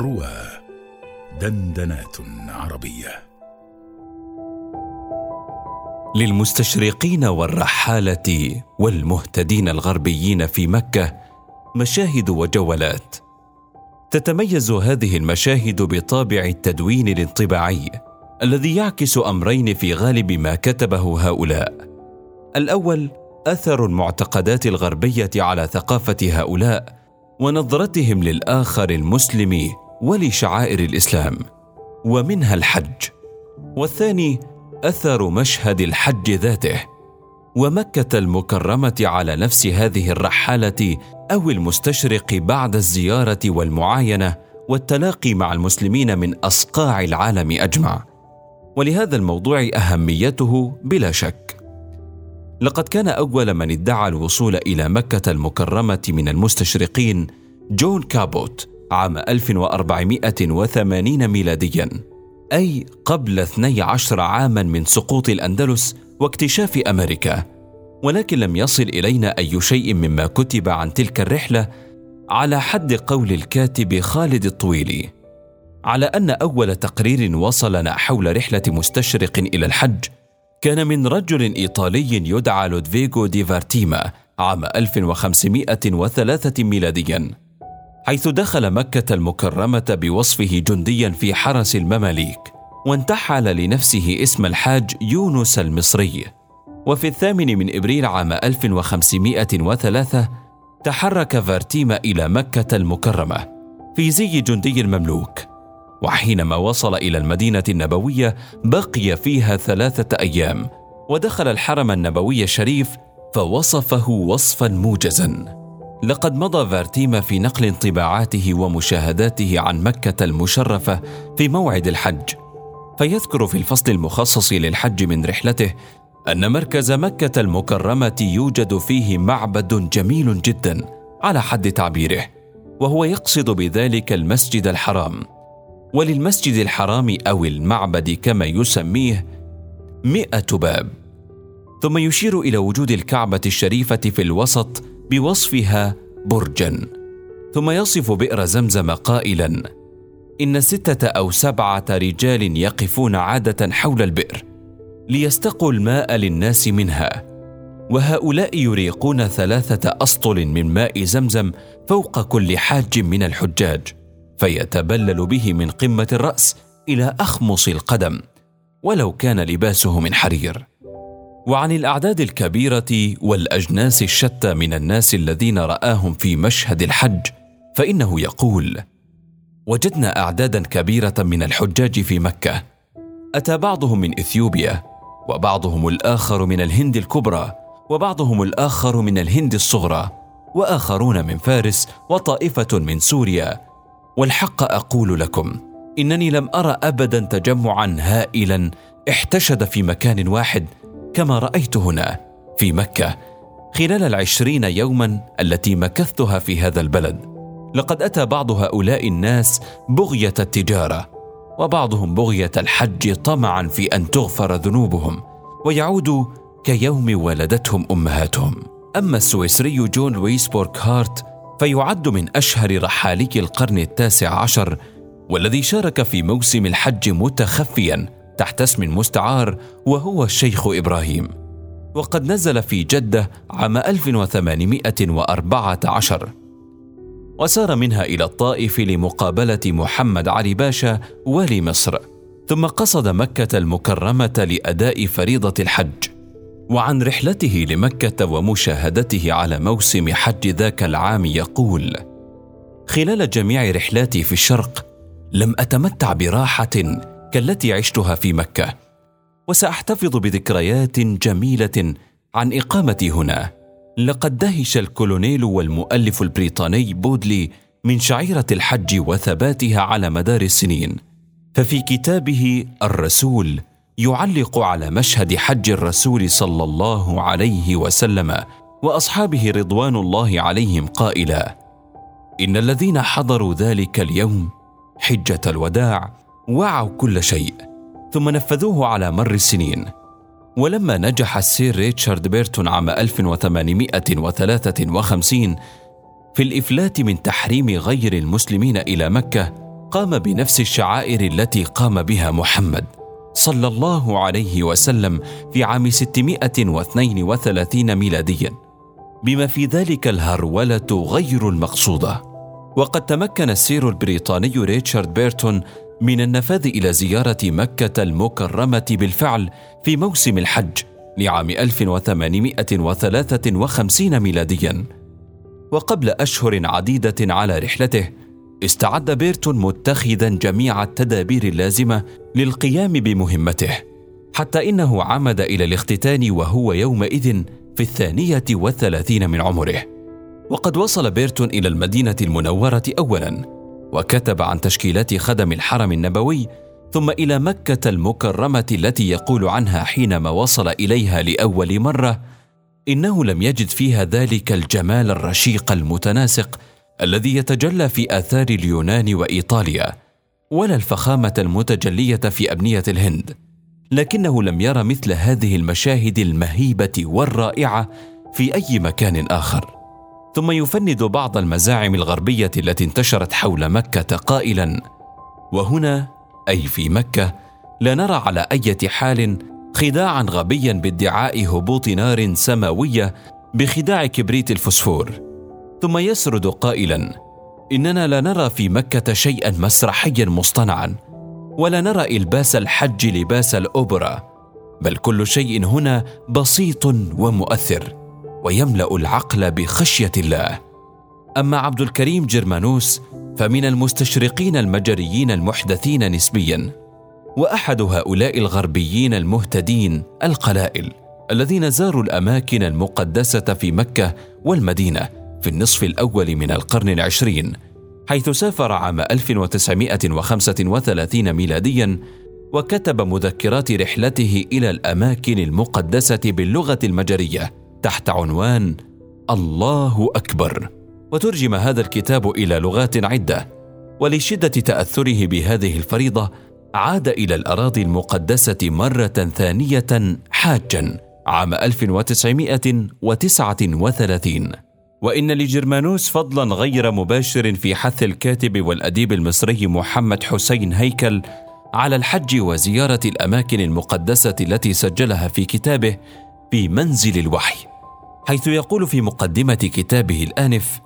روى دندنات عربية. للمستشرقين والرحالة والمهتدين الغربيين في مكة مشاهد وجولات. تتميز هذه المشاهد بطابع التدوين الانطباعي الذي يعكس أمرين في غالب ما كتبه هؤلاء. الأول أثر المعتقدات الغربية على ثقافة هؤلاء ونظرتهم للآخر المسلم ولشعائر الإسلام ومنها الحج. والثاني أثر مشهد الحج ذاته. ومكة المكرمة على نفس هذه الرحالة أو المستشرق بعد الزيارة والمعاينة والتلاقي مع المسلمين من أصقاع العالم أجمع. ولهذا الموضوع أهميته بلا شك. لقد كان أول من ادعى الوصول إلى مكة المكرمة من المستشرقين جون كابوت عام 1480 ميلاديا أي قبل 12 عاما من سقوط الأندلس واكتشاف أمريكا. ولكن لم يصل إلينا أي شيء مما كتب عن تلك الرحلة على حد قول الكاتب خالد الطويلي. على أن أول تقرير وصلنا حول رحلة مستشرق إلى الحج كان من رجل إيطالي يدعى لودفيغو دي فارتيما عام 1503 ميلاديا. حيث دخل مكة المكرمة بوصفه جنديا في حرس المماليك وانتحل لنفسه اسم الحاج يونس المصري. وفي الثامن من إبريل عام 1503 تحرك فارتيما إلى مكة المكرمة في زي جندي المملوك. وحينما وصل إلى المدينة النبوية بقي فيها ثلاثة أيام ودخل الحرم النبوي الشريف فوصفه وصفا موجزا. لقد مضى فارتيما في نقل انطباعاته ومشاهداته عن مكة المشرفة في موعد الحج. فيذكر في الفصل المخصص للحج من رحلته أن مركز مكة المكرمة يوجد فيه معبد جميل جدا على حد تعبيره وهو يقصد بذلك المسجد الحرام. وللمسجد الحرام أو المعبد كما يسميه مئة باب. ثم يشير إلى وجود الكعبة الشريفة في الوسط بوصفها برجا. ثم يصف بئر زمزم قائلا إن ستة أو سبعة رجال يقفون عادة حول البئر ليستقوا الماء للناس منها وهؤلاء يريقون ثلاثة أسطل من ماء زمزم فوق كل حاج من الحجاج فيتبلل به من قمة الرأس إلى أخمص القدم ولو كان لباسه من حرير. وعن الأعداد الكبيرة والأجناس الشتى من الناس الذين رآهم في مشهد الحج فإنه يقول وجدنا أعدادا كبيرة من الحجاج في مكة أتى بعضهم من إثيوبيا وبعضهم الآخر من الهند الكبرى وبعضهم الآخر من الهند الصغرى وآخرون من فارس وطائفة من سوريا والحق أقول لكم إنني لم أرى أبدا تجمعا هائلا احتشد في مكان واحد كما رأيت هنا في مكة خلال العشرين يوما التي مكثتها في هذا البلد لقد أتى بعض هؤلاء الناس بغية التجارة وبعضهم بغية الحج طمعا في أن تغفر ذنوبهم ويعودوا كيوم ولدتهم أمهاتهم. أما السويسري جون لويس بوركهارت فيعد من أشهر رحالي القرن التاسع عشر والذي شارك في موسم الحج متخفيا تحت اسم مستعار وهو الشيخ إبراهيم. وقد نزل في جدة عام 1814 وسار منها إلى الطائف لمقابلة محمد علي باشا والي مصر. ثم قصد مكة المكرمة لأداء فريضة الحج. وعن رحلته لمكة ومشاهدته على موسم حج ذاك العام يقول خلال جميع رحلاتي في الشرق لم أتمتع براحة كالتي عشتها في مكة. وسأحتفظ بذكريات جميلة عن إقامتي هنا. لقد دهش الكولونيل والمؤلف البريطاني بودلي من شعيرة الحج وثباتها على مدار السنين. ففي كتابه الرسول يعلق على مشهد حج الرسول صلى الله عليه وسلم وأصحابه رضوان الله عليهم قائلا إن الذين حضروا ذلك اليوم حجة الوداع وعوا كل شيء ثم نفذوه على مر السنين. ولما نجح السير ريتشارد بيرتون عام 1853 في الإفلات من تحريم غير المسلمين إلى مكة قام بنفس الشعائر التي قام بها محمد صلى الله عليه وسلم في عام 632 ميلاديا. بما في ذلك الهرولة غير المقصودة. وقد تمكن السير البريطاني ريتشارد بيرتون من النفاذ إلى زيارة مكة المكرمة بالفعل في موسم الحج لعام 1853 ميلاديا. وقبل أشهر عديدة على رحلته استعد بيرتون متخذا جميع التدابير اللازمة للقيام بمهمته حتى إنه عمد إلى الاختتان وهو يومئذ في الثانية والثلاثين من عمره. وقد وصل بيرتون إلى المدينة المنورة أولا. وكتب عن تشكيلات خدم الحرم النبوي ثم إلى مكة المكرمة التي يقول عنها حينما وصل إليها لأول مرة إنه لم يجد فيها ذلك الجمال الرشيق المتناسق الذي يتجلى في آثار اليونان وإيطاليا ولا الفخامة المتجلية في أبنية الهند لكنه لم ير مثل هذه المشاهد المهيبة والرائعة في أي مكان آخر. ثم يفند بعض المزاعم الغربية التي انتشرت حول مكة قائلا وهنا أي في مكة لا نرى على أي حال خداعا غبيا بادعاء هبوط نار سماوية بخداع كبريت الفسفور. ثم يسرد قائلا إننا لا نرى في مكة شيئا مسرحيا مصطنعا ولا نرى إلباس الحج لباس الاوبرا بل كل شيء هنا بسيط ومؤثر. ويملأ العقل بخشية الله. أما عبد الكريم جرمانوس فمن المستشرقين المجريين المحدثين نسبيا وأحد هؤلاء الغربيين المهتدين القلائل الذين زاروا الأماكن المقدسة في مكة والمدينة في النصف الأول من القرن العشرين حيث سافر عام 1935 ميلاديا وكتب مذكرات رحلته إلى الأماكن المقدسة باللغة المجرية. تحت عنوان الله أكبر. وترجم هذا الكتاب إلى لغات عدة ولشدة تأثره بهذه الفريضة عاد إلى الأراضي المقدسة مرة ثانية حاجا عام 1939 وإن لجرمانوس فضلا غير مباشر في حث الكاتب والأديب المصري محمد حسين هيكل على الحج وزيارة الأماكن المقدسة التي سجلها في كتابه في منزل الوحي. حيث يقول في مقدمة كتابه الآنف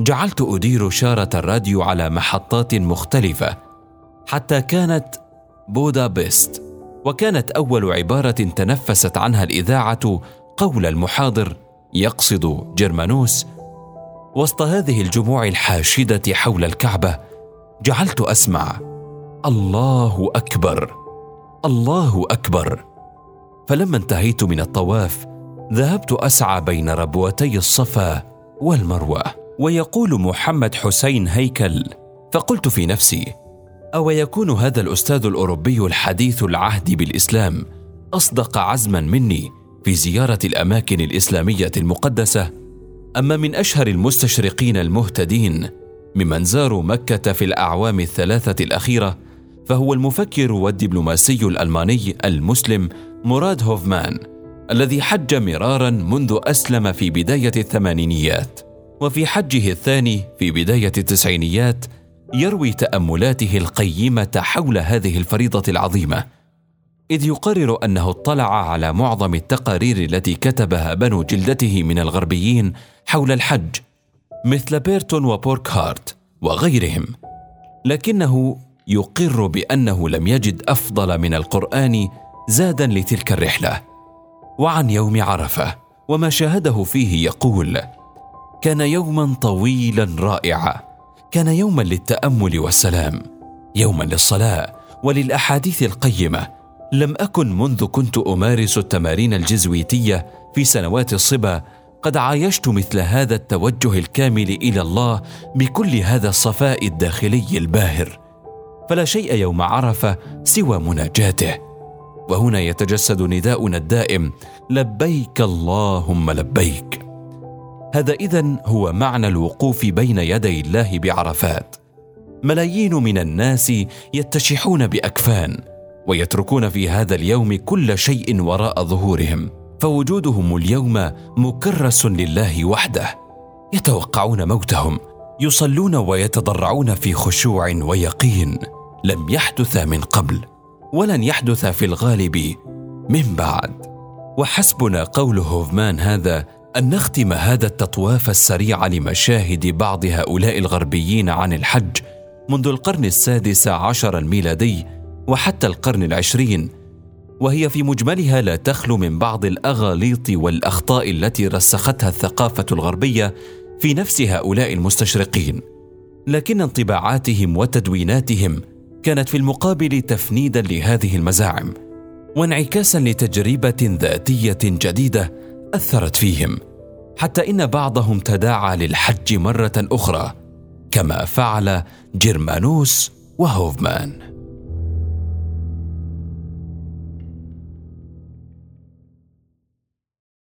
جعلت أدير شارة الراديو على محطات مختلفة حتى كانت بودابست وكانت أول عبارة تنفست عنها الإذاعة قول المحاضر يقصد جرمانوس وسط هذه الجموع الحاشدة حول الكعبة جعلت أسمع الله أكبر الله أكبر. فلما انتهيت من الطواف ذهبت أسعى بين ربوتي الصفا والمروة. ويقول محمد حسين هيكل فقلت في نفسي أو يكون هذا الأستاذ الأوروبي الحديث العهد بالإسلام؟ أصدق عزما مني في زيارة الأماكن الإسلامية المقدسة؟ أما من أشهر المستشرقين المهتدين ممن زاروا مكة في الأعوام الثلاثة الأخيرة فهو المفكر والدبلوماسي الألماني المسلم مراد هوفمان. الذي حج مرارا منذ أسلم في بداية الثمانينيات وفي حجه الثاني في بداية التسعينيات يروي تأملاته القيمة حول هذه الفريضة العظيمة. إذ يقرر أنه اطلع على معظم التقارير التي كتبها بنو جلدته من الغربيين حول الحج مثل بيرتون وبوركهارت وغيرهم. لكنه يقر بأنه لم يجد أفضل من القرآن زادا لتلك الرحلة. وعن يوم عرفة وما شاهده فيه يقول كان يوما طويلا رائعا كان يوما للتأمل والسلام يوما للصلاة وللأحاديث القيمة. لم أكن منذ كنت أمارس التمارين الجزويتية في سنوات الصبا قد عايشت مثل هذا التوجه الكامل إلى الله بكل هذا الصفاء الداخلي الباهر. فلا شيء يوم عرفة سوى مناجاته. وهنا يتجسد نداؤنا الدائم لبيك اللهم لبيك. هذا إذن هو معنى الوقوف بين يدي الله بعرفات. ملايين من الناس يتشحون بأكفان ويتركون في هذا اليوم كل شيء وراء ظهورهم فوجودهم اليوم مكرس لله وحده. يتوقعون موتهم يصلون ويتضرعون في خشوع ويقين لم يحدث من قبل. ولن يحدث في الغالب من بعد. وحسبنا قول هوفمان هذا أن نختم هذا التطواف السريع لمشاهد بعض هؤلاء الغربيين عن الحج منذ القرن السادس عشر الميلادي وحتى القرن العشرين وهي في مجملها لا تخلو من بعض الأغاليط والأخطاء التي رسختها الثقافة الغربية في نفس هؤلاء المستشرقين. لكن انطباعاتهم وتدويناتهم كانت في المقابل تفنيدا لهذه المزاعم وانعكاسا لتجربة ذاتية جديدة أثرت فيهم حتى إن بعضهم تداعى للحج مرة أخرى كما فعل جيرمانوس وهوفمان.